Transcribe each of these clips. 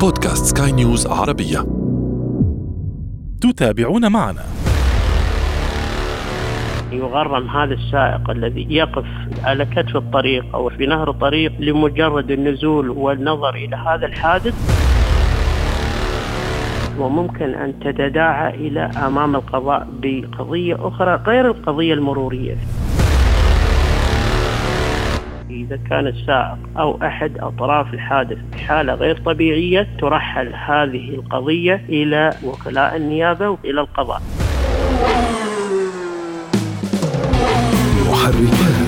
بودكاست سكاي نيوز عربية. تتابعون معنا. يغرم هذا السائق الذي يقف على كتف الطريق أو في نهر الطريق لمجرد النزول والنظر إلى هذا الحادث. وممكن أن تتداعى إلى أمام القضاء بقضية أخرى غير القضية المرورية. إذا كان السائق أو أحد أطراف الحادث بحالة غير طبيعية ترحل هذه القضية إلى وكلاء النيابة وإلى القضاء. محركات.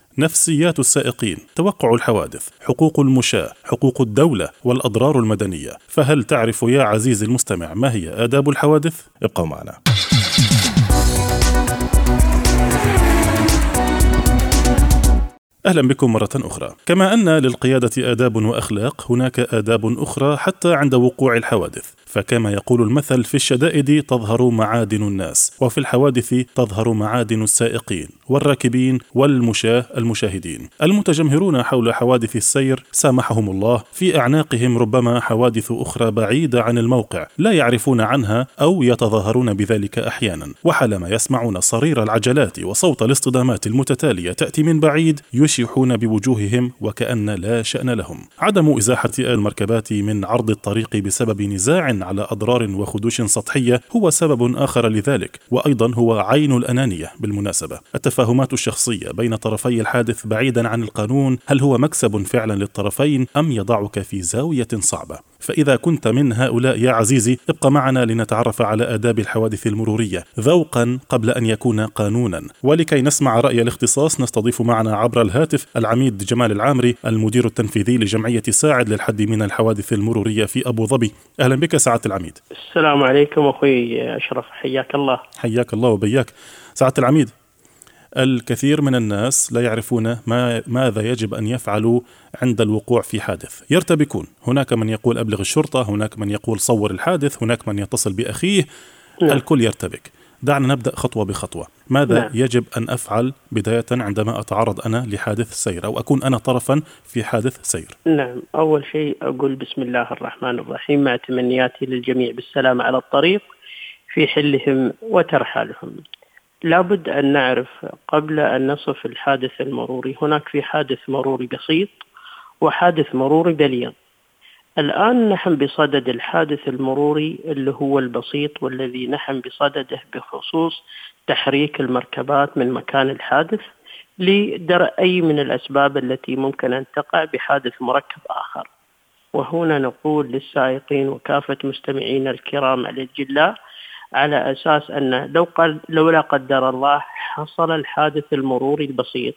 نفسيات السائقين توقع الحوادث حقوق المشاة حقوق الدولة والأضرار المدنية فهل تعرف يا عزيزي المستمع ما هي آداب الحوادث؟ ابقوا معنا أهلا بكم مرة أخرى. كما أن للقيادة آداب وأخلاق، هناك آداب أخرى حتى عند وقوع الحوادث، فكما يقول المثل في الشدائد تظهر معادن الناس، وفي الحوادث تظهر معادن السائقين، والراكبين والمشاة المشاهدين. المتجمهرون حول حوادث السير سامحهم الله، في أعناقهم ربما حوادث أخرى بعيدة عن الموقع، لا يعرفون عنها أو يتظاهرون بذلك أحيانا، وحالما يسمعون صرير العجلات وصوت الاصطدامات المتتالية تأتي من بعيد يشيحون بوجوههم وكأن لا شأن لهم. عدم إزاحة المركبات من عرض الطريق بسبب نزاع على أضرار وخدوش سطحية هو سبب آخر لذلك، وأيضا هو عين الأنانية بالمناسبة. التفاهمات الشخصية بين طرفي الحادث بعيدا عن القانون هل هو مكسب فعلا للطرفين أم يضعك في زاوية صعبة؟ فإذا كنت من هؤلاء يا عزيزي ابق معنا لنتعرف على آداب الحوادث المرورية ذوقا قبل أن يكون قانونا. ولكي نسمع رأي الاختصاص نستضيف معنا عبر الهاتف العميد جمال العامري المدير التنفيذي لجمعية ساعد للحد من الحوادث المرورية في أبو ظبي. أهلا بك سعادة العميد. السلام عليكم أخوي أشرف حياك الله. حياك الله وبياك. سعادة العميد. الكثير من الناس لا يعرفون ما ماذا يجب أن يفعلوا عند الوقوع في حادث، يرتبكون، هناك من يقول أبلغ الشرطة، هناك من يقول صور الحادث، هناك من يتصل بأخيه، نعم. الكل يرتبك. دعنا نبدأ خطوة بخطوة، ماذا نعم. يجب أن أفعل بداية عندما أتعرض أنا لحادث سير أو أكون أنا طرفا في حادث سير؟ نعم، أول شيء أقول بسم الله الرحمن الرحيم مع تمنياتي للجميع بالسلامه على الطريق في حلهم وترحالهم. لابد أن نعرف قبل أن نصف الحادث المروري. هناك في حادث مروري بسيط وحادث مروري بليغ. الآن نحن بصدد الحادث المروري اللي هو البسيط والذي نحن بصدده بخصوص تحريك المركبات من مكان الحادث لدرء أي من الأسباب التي ممكن أن تقع بحادث مركب آخر. وهنا نقول للسائقين وكافة مستمعينا الكرام الأجلاء على أساس أن لو قد لو لا قدر الله حصل الحادث المروري البسيط.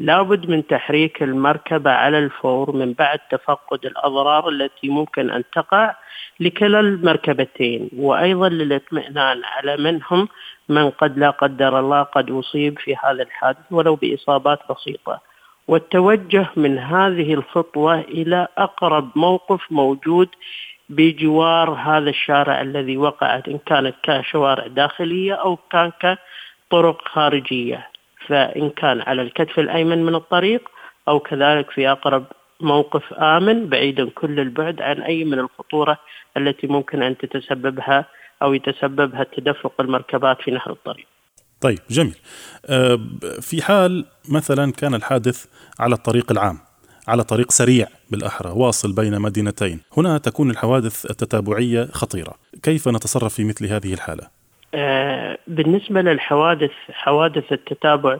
لابد من تحريك المركبة على الفور من بعد تفقد الأضرار التي ممكن أن تقع لكلا المركبتين. وأيضا للاطمئنان على منهم من قد لا قدر الله قد أصيب في هذا الحادث ولو بإصابات بسيطة. والتوجه من هذه الخطوة إلى أقرب موقف موجود بجوار هذا الشارع الذي وقعت إن كانت كشوارع داخلية أو كان كطرق خارجية. فإن كان على الكتف الأيمن من الطريق أو كذلك في أقرب موقف آمن بعيدا كل البعد عن أي من الخطورة التي ممكن أن تتسببها أو يتسببها تدفق المركبات في نهر الطريق. طيب جميل. آه، في حال مثلا كان الحادث على الطريق العام على طريق سريع بالأحرى واصل بين مدينتين. هنا تكون الحوادث التتابعية خطيرة. كيف نتصرف في مثل هذه الحالة؟ آه بالنسبة للحوادث حوادث التتابع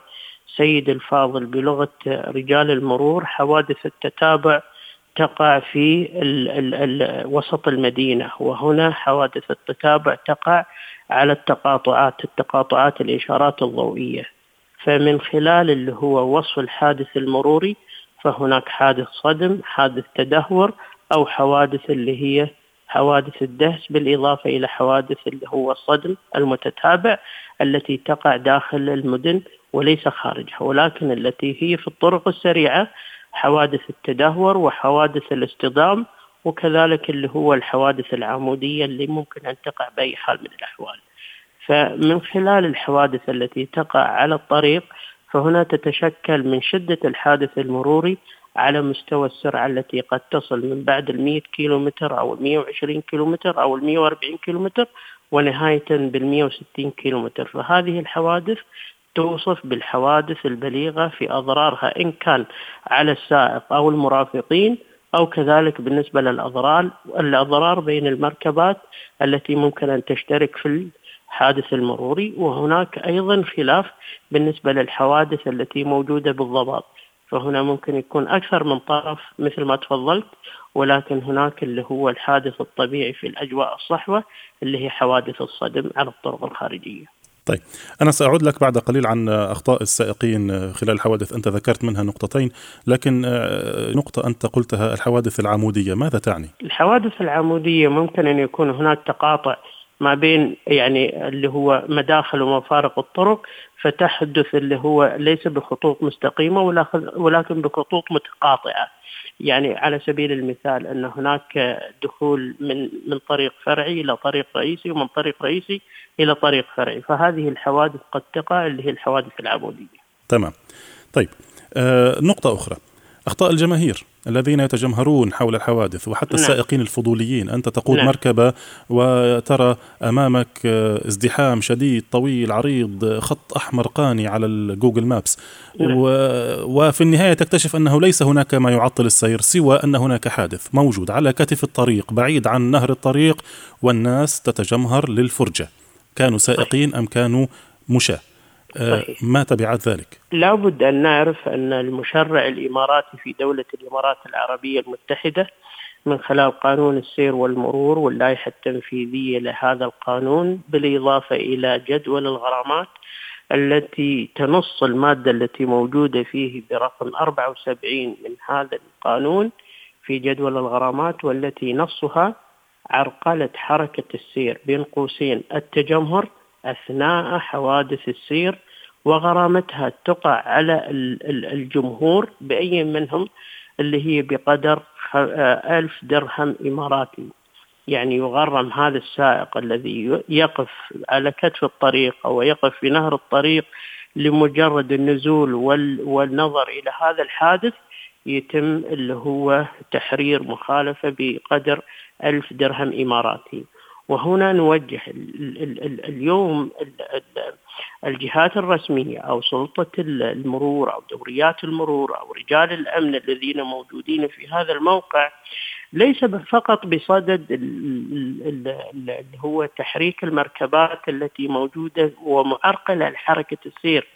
سيد الفاضل بلغة رجال المرور حوادث التتابع تقع في ال ال ال وسط المدينة. وهنا حوادث التتابع تقع على التقاطعات التقاطعات الإشارات الضوئية. فمن خلال اللي هو وصف الحادث المروري فهناك حادث صدم حادث تدهور أو حوادث اللي هي حوادث الدهس بالإضافة إلى حوادث اللي هو الصدم المتتابع التي تقع داخل المدن وليس خارجها ولكن التي هي في الطرق السريعة حوادث التدهور وحوادث الاصطدام وكذلك اللي هو الحوادث العمودية اللي ممكن أن تقع بأي حال من الأحوال. فمن خلال الحوادث التي تقع على الطريق فهنا تتشكل من شدة الحادث المروري على مستوى السرعة التي قد تصل من بعد ال 100 كيلومتر أو ال 120 كيلومتر أو ال 140 كيلومتر ونهاية بال 160 كيلومتر. فهذه الحوادث توصف بالحوادث البليغة في أضرارها إن كان على السائق أو المرافقين أو كذلك بالنسبة للأضرار الأضرار بين المركبات التي ممكن أن تشترك في الحادث المروري وهناك أيضا خلاف بالنسبة للحوادث التي موجودة بالضبط فهنا ممكن يكون أكثر من طرف مثل ما تفضلت ولكن هناك اللي هو الحادث الطبيعي في الأجواء الصحوة اللي هي حوادث الصدم على الطرق الخارجية طيب أنا سأعود لك بعد قليل عن أخطاء السائقين خلال الحوادث أنت ذكرت منها نقطتين لكن آه، نقطة أنت قلتها الحوادث العمودية ماذا تعني؟ الحوادث العمودية ممكن أن يكون هناك تقاطع ما بين يعني اللي هو مداخل ومفارق الطرق فتحدث اللي هو ليس بخطوط مستقيمة ولكن بخطوط متقاطعة. يعني على سبيل المثال أن هناك دخول من من طريق فرعي إلى طريق رئيسي ومن طريق رئيسي إلى طريق فرعي. فهذه الحوادث قد تقع اللي هي الحوادث العمودية تمام. طيب آه نقطة أخرى. أخطاء الجماهير الذين يتجمهرون حول الحوادث وحتى نعم. السائقين الفضوليين أنت تقود نعم. مركبة وترى أمامك ازدحام شديد طويل عريض خط أحمر قاني على الجوجل مابس نعم. و... وفي النهاية تكتشف أنه ليس هناك ما يعطل السير سوى أن هناك حادث موجود على كتف الطريق بعيد عن نهر الطريق والناس تتجمهر للفرجة كانوا سائقين أم كانوا مشاة آه، صحيح. ما تبعات ذلك؟ لابد أن نعرف أن المشرع الإماراتي في دولة الإمارات العربية المتحدة من خلال قانون السير والمرور واللائحة التنفيذية لهذا القانون بالإضافة إلى جدول الغرامات التي تنص المادة التي موجودة فيه برقم 74 من هذا القانون في جدول الغرامات والتي نصها عرقلة حركة السير بين قوسين التجمهر أثناء حوادث السير وغرامتها تقع على الجمهور بأي منهم اللي هي بقدر ألف درهم إماراتي. يعني يغرم هذا السائق الذي يقف على كتف الطريق أو يقف في نهر الطريق لمجرد النزول والنظر إلى هذا الحادث يتم اللي هو تحرير مخالفة بقدر ألف درهم إماراتي. وهنا نوجه اليوم الجهات الرسمية أو سلطة المرور أو دوريات المرور أو رجال الأمن الذين موجودين في هذا الموقع ليس فقط بصدد اللي هو تحريك المركبات التي موجودة ومعرقلة لحركة السير.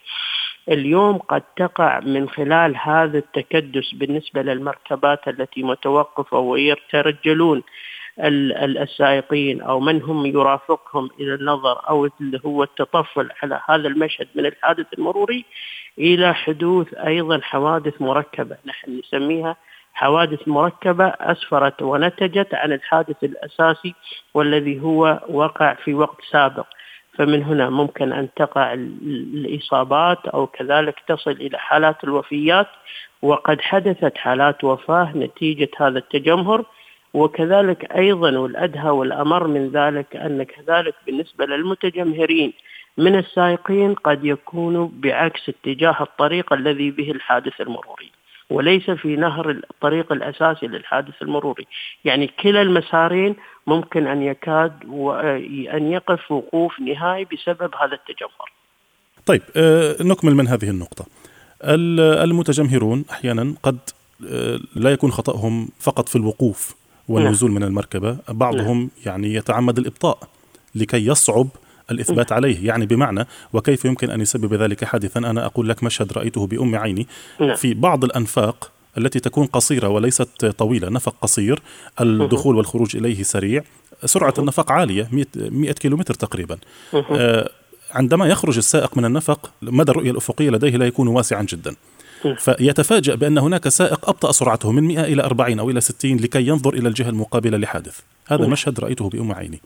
اليوم قد تقع من خلال هذا التكدس بالنسبة للمركبات التي متوقفة ويترجلون السائقين أو من هم يرافقهم إلى النظر أو اللي هو التطفل على هذا المشهد من الحادث المروري إلى حدوث أيضا حوادث مركبة. نحن نسميها حوادث مركبة أسفرت ونتجت عن الحادث الأساسي والذي هو وقع في وقت سابق. فمن هنا ممكن أن تقع الإصابات أو كذلك تصل إلى حالات الوفيات وقد حدثت حالات وفاة نتيجة هذا التجمهر وكذلك أيضا والأدهى والأمر من ذلك أن كذلك بالنسبة للمتجمهرين من السائقين قد يكونوا بعكس اتجاه الطريق الذي به الحادث المروري وليس في نهر الطريق الأساسي للحادث المروري. يعني كلا المسارين ممكن أن يكاد أن يقف وقوف نهائي بسبب هذا التجمهر. طيب آه، نكمل من هذه النقطة. المتجمهرون أحيانا قد آه، لا يكون خطأهم فقط في الوقوف والنزول نعم. من المركبة بعضهم نعم. يعني يتعمد الإبطاء لكي يصعب الإثبات نعم. عليه يعني بمعنى وكيف يمكن أن يسبب ذلك حادثا أنا أقول لك مشهد رأيته بأم عيني. في بعض الأنفاق التي تكون قصيرة وليست طويلة نفق قصير الدخول والخروج إليه سريع سرعة النفق عالية 100 كيلومتر تقريبا آه عندما يخرج السائق من النفق مدى الرؤية الأفقية لديه لا يكون واسعا جدا فيتفاجأ بأن هناك سائق أبطأ سرعته من 100 إلى 40 أو إلى 60 لكي ينظر إلى الجهة المقابلة لحادث. هذا مشهد رأيته بأم عيني.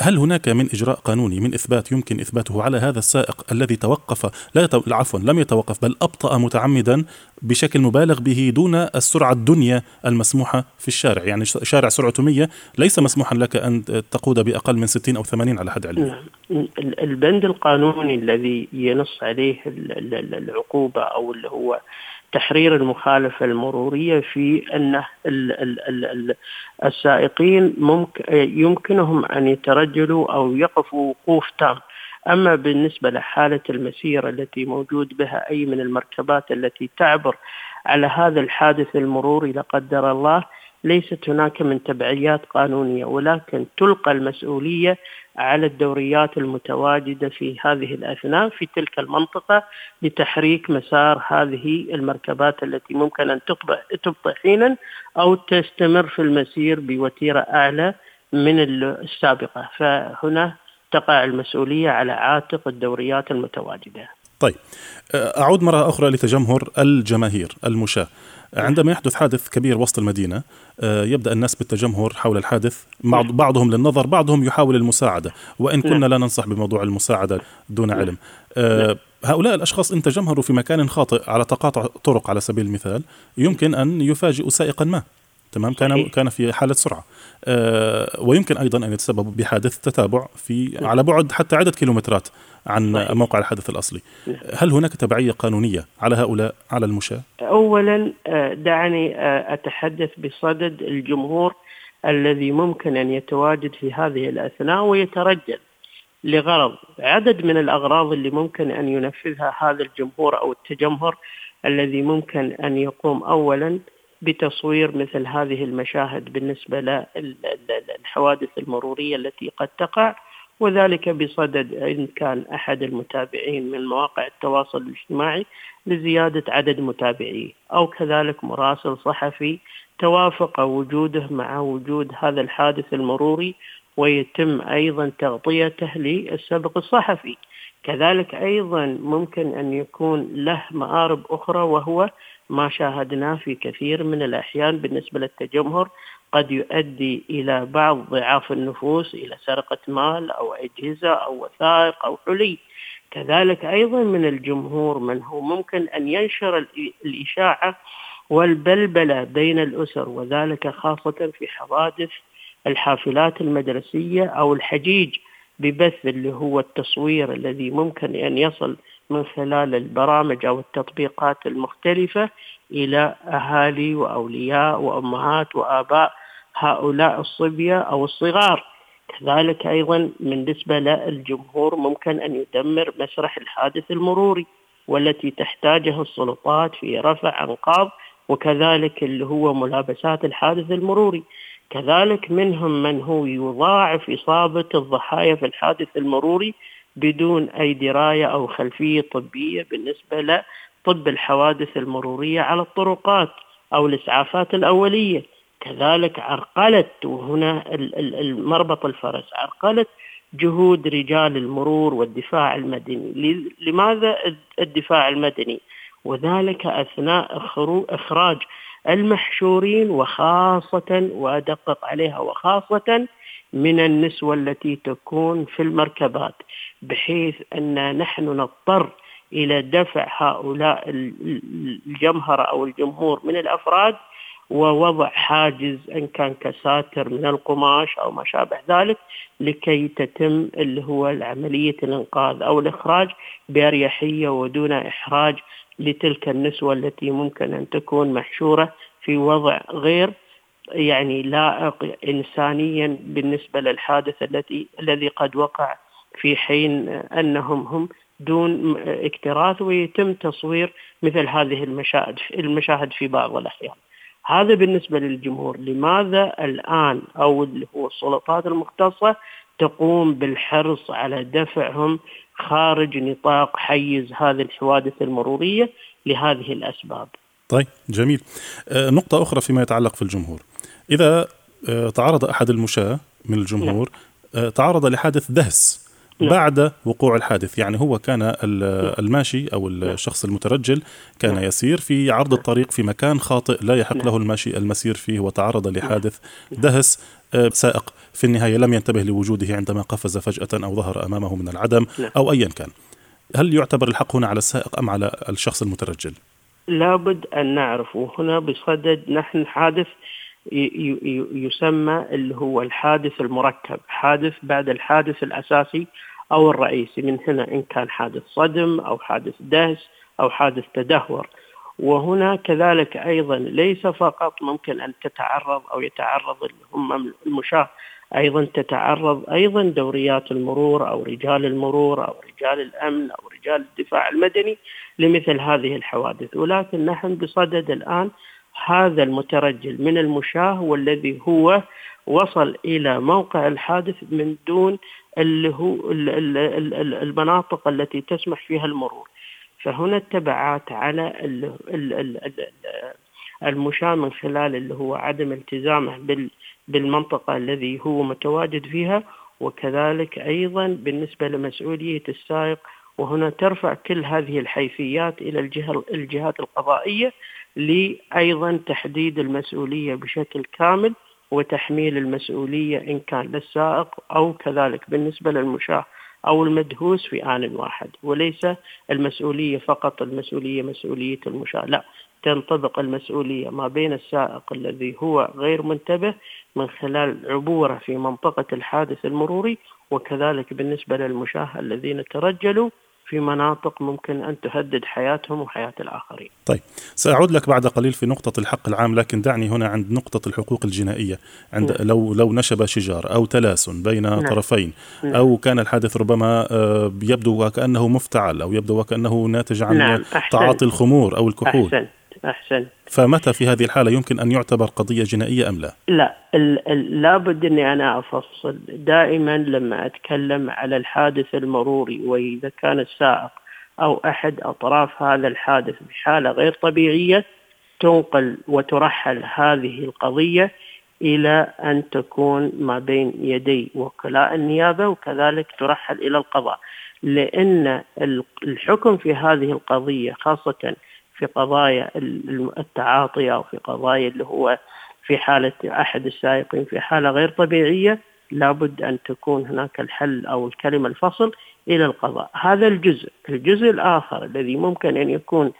هل هناك من إجراء قانوني من إثبات يمكن إثباته على هذا السائق الذي توقف؟ لا يتو... عفوا لم يتوقف بل أبطأ متعمدا بشكل مبالغ به دون السرعة الدنيا المسموحة في الشارع، يعني شارع سرعته 100 ليس مسموحا لك أن تقود بأقل من 60 أو 80 على حد علمي. نعم. البند القانوني الذي ينص عليه العقوبة أو اللي هو تحرير المخالفة المرورية في أن السائقين ممكن يمكنهم أن يترجلوا أو يقفوا وقوف تام. أما بالنسبة لحالة المسيرة التي موجود بها أي من المركبات التي تعبر على هذا الحادث المروري لا قدر الله ليست هناك من تبعيات قانونية ولكن تلقى المسؤولية على الدوريات المتواجدة في هذه الأثناء في تلك المنطقة لتحريك مسار هذه المركبات التي ممكن أن تبطئ تبطئ حينا أو تستمر في المسير بوتيرة أعلى من السابقة. فهنا تقع المسؤولية على عاتق الدوريات المتواجدة. طيب أعود مرة أخرى لتجمهر الجماهير المشاة. عندما يحدث حادث كبير وسط المدينة آه، يبدأ الناس بالتجمهر حول الحادث. بعضهم للنظر بعضهم يحاول المساعدة. وإن كنا نعم. لا ننصح بموضوع المساعدة دون نعم. علم. آه، نعم. هؤلاء الأشخاص إن تجمهروا في مكان خاطئ على تقاطع طرق على سبيل المثال يمكن أن يفاجئوا سائقا ما. تمام؟ كان كان في حالة سرعة. آه ويمكن أيضا أن يتسبب بحادث تتابع في على بعد حتى عدد كيلومترات عن. موقع الحدث الأصلي. هل هناك تبعية قانونية على هؤلاء على المشاة؟ اولا آه، دعني آه، أتحدث بصدد الجمهور الذي ممكن أن يتواجد في هذه الأثناء ويترجل لغرض. عدد من الأغراض اللي ممكن أن ينفذها هذا الجمهور أو التجمهر الذي ممكن أن يقوم اولا بتصوير مثل هذه المشاهد بالنسبة للحوادث المرورية التي قد تقع وذلك بصدد إن كان أحد المتابعين من مواقع التواصل الاجتماعي لزيادة عدد متابعيه أو كذلك مراسل صحفي توافق وجوده مع وجود هذا الحادث المروري ويتم أيضا تغطيته للسبق الصحفي. كذلك أيضا ممكن أن يكون له مآرب أخرى وهو ما شاهدناه في كثير من الأحيان بالنسبة للتجمهر قد يؤدي إلى بعض ضعاف النفوس إلى سرقة مال أو أجهزة أو وثائق أو حلي. كذلك أيضا من الجمهور من هو ممكن أن ينشر الإشاعة والبلبلة بين الأسر وذلك خاصة في حوادث الحافلات المدرسية أو الحجيج ببث اللي هو التصوير الذي ممكن أن يصل من خلال البرامج أو التطبيقات المختلفة إلى أهالي وأولياء وأمهات وآباء هؤلاء الصبية أو الصغار. كذلك أيضا بالنسبة للجمهور ممكن أن يدمر مسرح الحادث المروري والتي تحتاجها السلطات في رفع أنقاض وكذلك اللي هو ملابسات الحادث المروري. كذلك منهم من هو يضاعف إصابة الضحايا في الحادث المروري بدون أي دراية أو خلفية طبية بالنسبة لطب الحوادث المرورية على الطرقات أو الإسعافات الأولية. كذلك عرقلت وهنا المربط الفرس عرقلت جهود رجال المرور والدفاع المدني. لماذا الدفاع المدني؟ وذلك أثناء إخراج المحشورين وخاصة وأدقق عليها وخاصة من النسوة التي تكون في المركبات بحيث أن نحن نضطر إلى دفع هؤلاء الجمهرة أو الجمهور من الأفراد ووضع حاجز إن كان كساتر من القماش أو ما شابه ذلك لكي تتم اللي هو عملية الإنقاذ أو الإخراج بأريحية ودون إحراج لتلك النسوة التي ممكن أن تكون محشورة في وضع غير يعني لائق إنسانيا بالنسبة للحادث الذي الذي قد وقع في حين أنهم هم دون اكتراث ويتم تصوير مثل هذه المشاهد المشاهد في بعض الأحيان. هذا بالنسبة للجمهور. لماذا الآن أو السلطات المختصة تقوم بالحرص على دفعهم خارج نطاق حيز هذه الحوادث المرورية لهذه الأسباب طيب جميل آه، نقطة أخرى فيما يتعلق في الجمهور إذا آه، تعرض أحد المشاة من الجمهور نعم. تعرض لحادث دهس نعم. بعد وقوع الحادث يعني هو كان نعم. الماشي أو نعم. الشخص المترجل كان نعم. يسير في عرض الطريق في مكان خاطئ لا يحق له الماشي المسير فيه وتعرض لحادث دهس آه، سائق. في النهاية لم ينتبه لوجوده عندما قفز فجأة أو ظهر أمامه من العدم أو أيا كان. هل يعتبر الحق هنا على السائق أم على الشخص المترجل؟ لابد أن نعرف وهنا بصدد نحن حادث يسمى اللي هو الحادث المركب حادث بعد الحادث الأساسي أو الرئيسي. من هنا إن كان حادث صدم أو حادث دهس أو حادث تدهور. وهنا كذلك أيضا ليس فقط ممكن أن تتعرض أو يتعرض هم المشاة أيضا تتعرض أيضا دوريات المرور أو رجال المرور أو رجال الأمن أو رجال الدفاع المدني لمثل هذه الحوادث. ولكن نحن بصدد الآن هذا المترجل من المشاة والذي هو وصل إلى موقع الحادث من دون اللي هو المناطق التي تسمح فيها المرور. فهنا التبعات على المشاة من خلال اللي هو عدم التزامه بالمنطقة الذي هو متواجد فيها وكذلك أيضا بالنسبة لمسؤولية السائق. وهنا ترفع كل هذه الحيثيات إلى الجهة الجهات القضائية لأيضا تحديد المسؤولية بشكل كامل وتحميل المسؤولية إن كان للسائق أو كذلك بالنسبة للمشاة أو المدهوس في آن واحد وليس المسؤولية فقط المسؤولية مسؤولية المشاة لا تنطبق المسؤولية ما بين السائق الذي هو غير منتبه من خلال عبورة في منطقة الحادث المروري وكذلك بالنسبة للمشاة الذين ترجلوا في مناطق ممكن أن تهدد حياتهم وحياة الآخرين. طيب سأعود لك بعد قليل في نقطة الحق العام لكن دعني هنا عند نقطة الحقوق الجنائية عند نعم. لو لو نشب شجار أو تلاسن بين نعم. طرفين نعم. أو كان الحادث ربما آه، يبدو وكأنه مفتعل أو يبدو وكأنه ناتج عن نعم. تعاطي الخمور أو الكحول. أحسن. أحسن. فمتى في هذه الحالة يمكن أن يعتبر قضية جنائية أم لا؟ لا لابد أني أنا أفصل. دائما لما أتكلم على الحادث المروري وإذا كان السائق أو أحد أطراف هذا الحادث بحالة غير طبيعية تنقل وترحل هذه القضية إلى أن تكون ما بين يدي وكلاء النيابة وكذلك ترحل إلى القضاء. لأن الحكم في هذه القضية خاصة في قضايا التعاطي أو في قضايا اللي هو في حالة أحد السائقين في حالة غير طبيعية لابد أن تكون هناك الحل أو الكلمة الفصل إلى القضاء. هذا الجزء. الجزء الآخر الذي ممكن أن يكون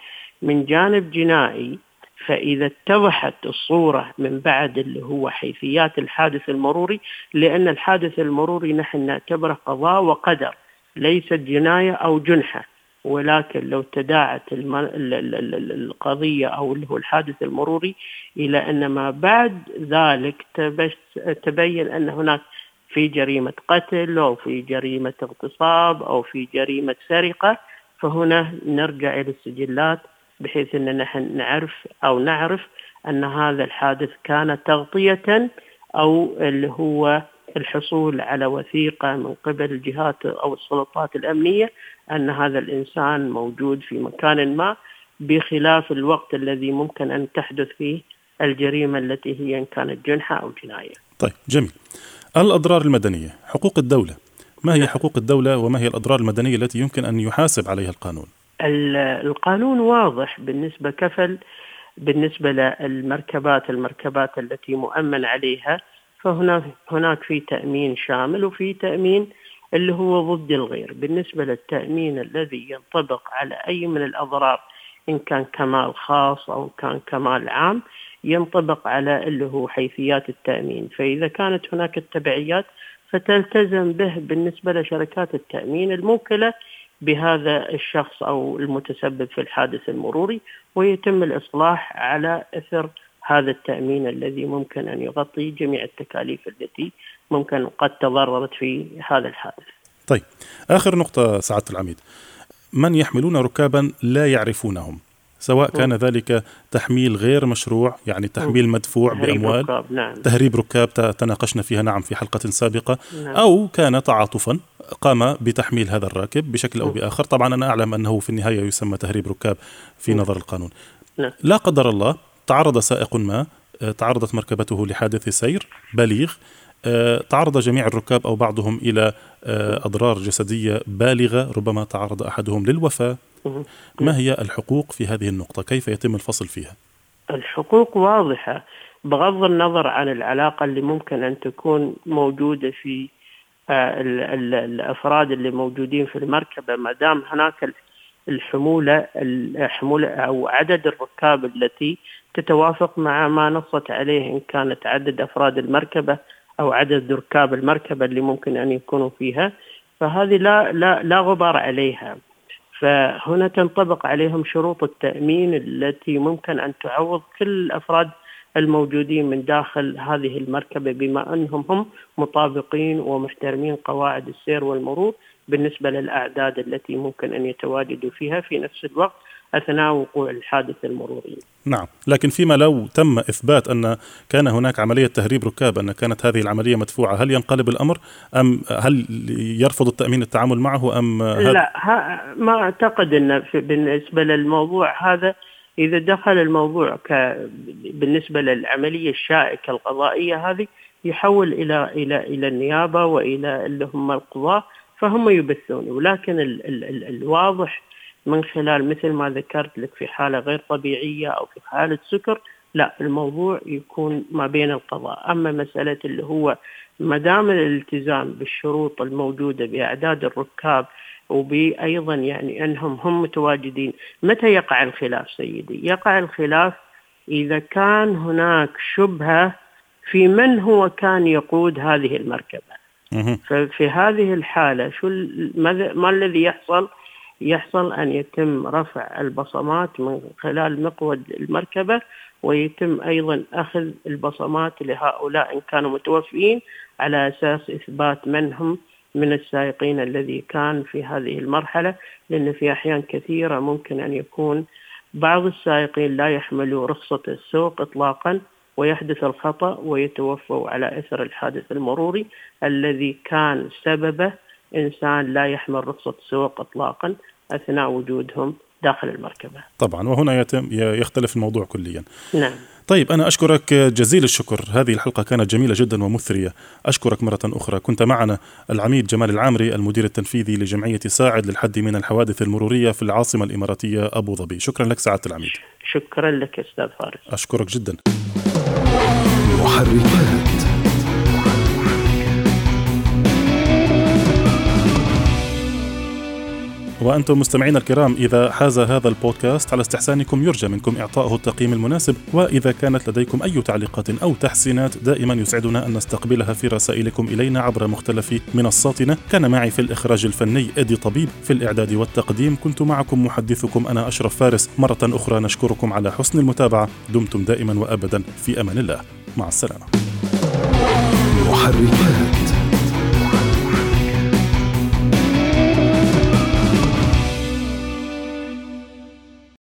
من جانب جنائي فإذا اتضحت الصورة من بعد اللي هو حيثيات الحادث المروري لأن الحادث المروري نحن نعتبره قضاء وقدر ليست جناية أو جنحة. ولكن لو تداعت القضية أو اللي هو الحادث المروري إلى أن ما بعد ذلك تبين أن هناك في جريمة قتل أو في جريمة اغتصاب أو في جريمة سرقة فهنا نرجع إلى السجلات بحيث أن نحن نعرف أو نعرف أن هذا الحادث كان تغطية أو اللي هو الحصول على وثيقة من قبل الجهات أو السلطات الأمنية أن هذا الإنسان موجود في مكان ما بخلاف الوقت الذي ممكن أن تحدث فيه الجريمة التي هي إن كانت جنحة أو جناية. طيب جميل. الأضرار المدنية حقوق الدولة. ما هي حقوق الدولة وما هي الأضرار المدنية التي يمكن أن يحاسب عليها القانون؟ القانون واضح بالنسبة كفل بالنسبة للمركبات المركبات التي مؤمن عليها فهناك هناك في تأمين شامل وفي تأمين اللي هو ضد الغير. بالنسبة للتأمين الذي ينطبق على أي من الأضرار إن كان كمال خاص أو كان كمال عام ينطبق على اللي هو حيثيات التأمين. فإذا كانت هناك التبعيات فتلتزم به بالنسبة لشركات التأمين الموكلة بهذا الشخص أو المتسبب في الحادث المروري ويتم الإصلاح على إثر هذا التأمين الذي ممكن أن يغطي جميع التكاليف التي ممكن قد تضررت في هذا الحادث. طيب آخر نقطة سعادة العميد. من يحملون ركابا لا يعرفونهم سواء كان ذلك تحميل غير مشروع يعني تحميل مدفوع تهريب بأموال. ركاب نعم. تهريب ركاب تناقشنا فيها نعم في حلقة سابقة. نعم. أو كان تعاطفا قام بتحميل هذا الراكب بشكل أو بآخر. طبعا أنا أعلم أنه في النهاية يسمى تهريب ركاب في نظر القانون. نعم. لا قدر الله تعرض سائق ما آه، تعرضت مركبته لحادث سير بليغ تعرض جميع الركاب أو بعضهم إلى آه، أضرار جسدية بالغة ربما تعرض أحدهم للوفاة. ما هي الحقوق في هذه النقطة؟ كيف يتم الفصل فيها؟ الحقوق واضحة بغض النظر عن العلاقة اللي ممكن أن تكون موجودة في آه، الأفراد اللي موجودين في المركبة. ما دام هناك الحمولة الحمولة أو عدد الركاب التي تتوافق مع ما نصت عليه إن كانت عدد أفراد المركبة أو عدد ركاب المركبة اللي ممكن أن يكونوا فيها فهذه لا لا لا غبار عليها. فهنا تنطبق عليهم شروط التأمين التي ممكن أن تعوض كل الأفراد الموجودين من داخل هذه المركبة بما أنهم هم مطابقين ومحترمين قواعد السير والمرور بالنسبة للأعداد التي ممكن أن يتواجدوا فيها في نفس الوقت. اثناء وقوع الحادث المروري. نعم، لكن فيما لو تم إثبات أن كان هناك عملية تهريب ركاب أن كانت هذه العملية مدفوعة، هل ينقلب الأمر؟ أم هل يرفض التأمين التعامل معه؟ أم لا ما أعتقد أن بالنسبة للموضوع هذا إذا دخل الموضوع ك بالنسبة للعملية الشائكة القضائية هذه يحول إلى إلى إلى النيابة وإلى اللي هم القضاة فهم يبثون. ولكن ال ال ال الواضح من خلال مثل ما ذكرت لك في حالة غير طبيعية أو في حالة سكر لا الموضوع يكون ما بين القضاء. أما مسألة اللي هو ما دام الالتزام بالشروط الموجودة بأعداد الركاب وبأيضا يعني أنهم هم متواجدين متى يقع الخلاف سيدي؟ يقع الخلاف إذا كان هناك شبهة في من هو كان يقود هذه المركبة. ففي هذه الحالة شو ما الذي يحصل؟ يحصل أن يتم رفع البصمات من خلال مقود المركبة ويتم أيضا أخذ البصمات لهؤلاء إن كانوا متوفيين على أساس إثبات من هم من السائقين الذي كان في هذه المرحلة لأن في أحيان كثيرة ممكن أن يكون بعض السائقين لا يحملوا رخصة السوق إطلاقا ويحدث الخطأ ويتوفوا على إثر الحادث المروري الذي كان سببه إنسان لا يحمل رخصة سوق إطلاقا أثناء وجودهم داخل المركبة. طبعا وهنا يتم يختلف الموضوع كليا. نعم. طيب أنا أشكرك جزيل الشكر. هذه الحلقة كانت جميلة جدا ومثرية. أشكرك مرة أخرى. كنت معنا العميد جمال العامري المدير التنفيذي لجمعية ساعد للحد من الحوادث المرورية في العاصمة الإماراتية أبو ظبي. شكرا لك سعادة العميد. شكرا لك أستاذ فارس. أشكرك جدا. محركات. وأنتم مستمعينا الكرام إذا حاز هذا البودكاست على استحسانكم يرجى منكم إعطائه التقييم المناسب وإذا كانت لديكم أي تعليقات أو تحسينات دائما يسعدنا أن نستقبلها في رسائلكم إلينا عبر مختلف منصاتنا. كان معي في الإخراج الفني إدي طبيب في الإعداد والتقديم كنت معكم محدثكم أنا أشرف فارس. مرة أخرى نشكركم على حسن المتابعة. دمتم دائما وأبدا. في أمان الله. مع السلامة. محركات.